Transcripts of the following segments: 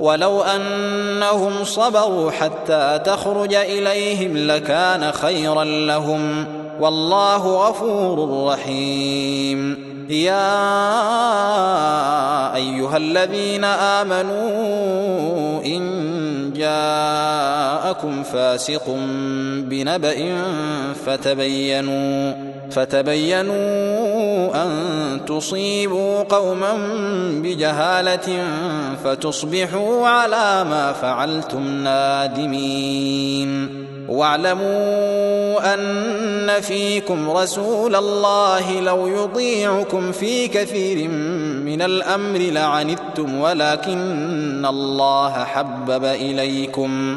ولو أنهم صبروا حتى تخرج إليهم لكان خيرا لهم. والله غفور رحيم. يا أيها الذين آمنوا إن جاءكم فاسق بنبأ فتبينوا فتبينوا أن تصيبوا قوما بجهالة فتصبحوا على ما فعلتم نادمين. واعلموا أن فيكم رسول الله لو يطيعكم في كثير من الأمر لعنتم ولكن الله حبب إليكم.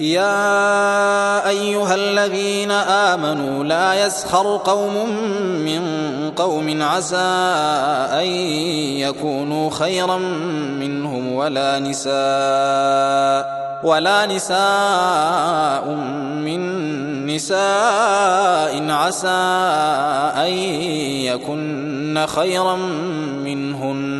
يا أيها الذين آمنوا لا يسخر قوم من قوم عسى أن يكونوا خيرا منهم ولا نساء ولا نساء من نساء عسى أن يكن خيرا منهن.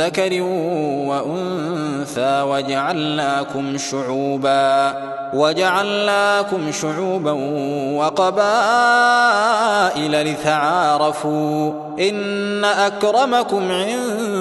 ذكر وأنثى وجعلناكم شعوبا وجعلناكم شعوبا وقبائل لتعارفوا. إن أكرمكم عند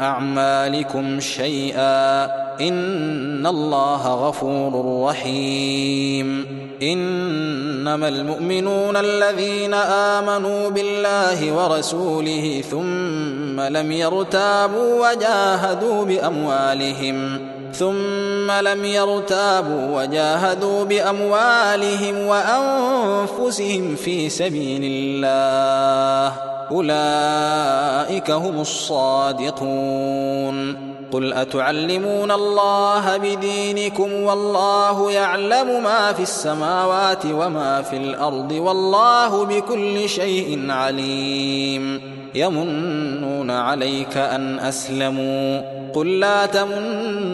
أعمالكم شيئا إن الله غفور رحيم إنما المؤمنون الذين آمنوا بالله ورسوله ثم لم يرتابوا وجاهدوا بأموالهم ثم لم يرتابوا وجاهدوا بأموالهم وأنفسهم في سبيل الله. أولئك هم الصادقون. قل أتعلمون الله بدينكم والله يعلم ما في السماوات وما في الأرض والله بكل شيء عليم. يمنون عليك أن أسلموا. قل لا تمنوا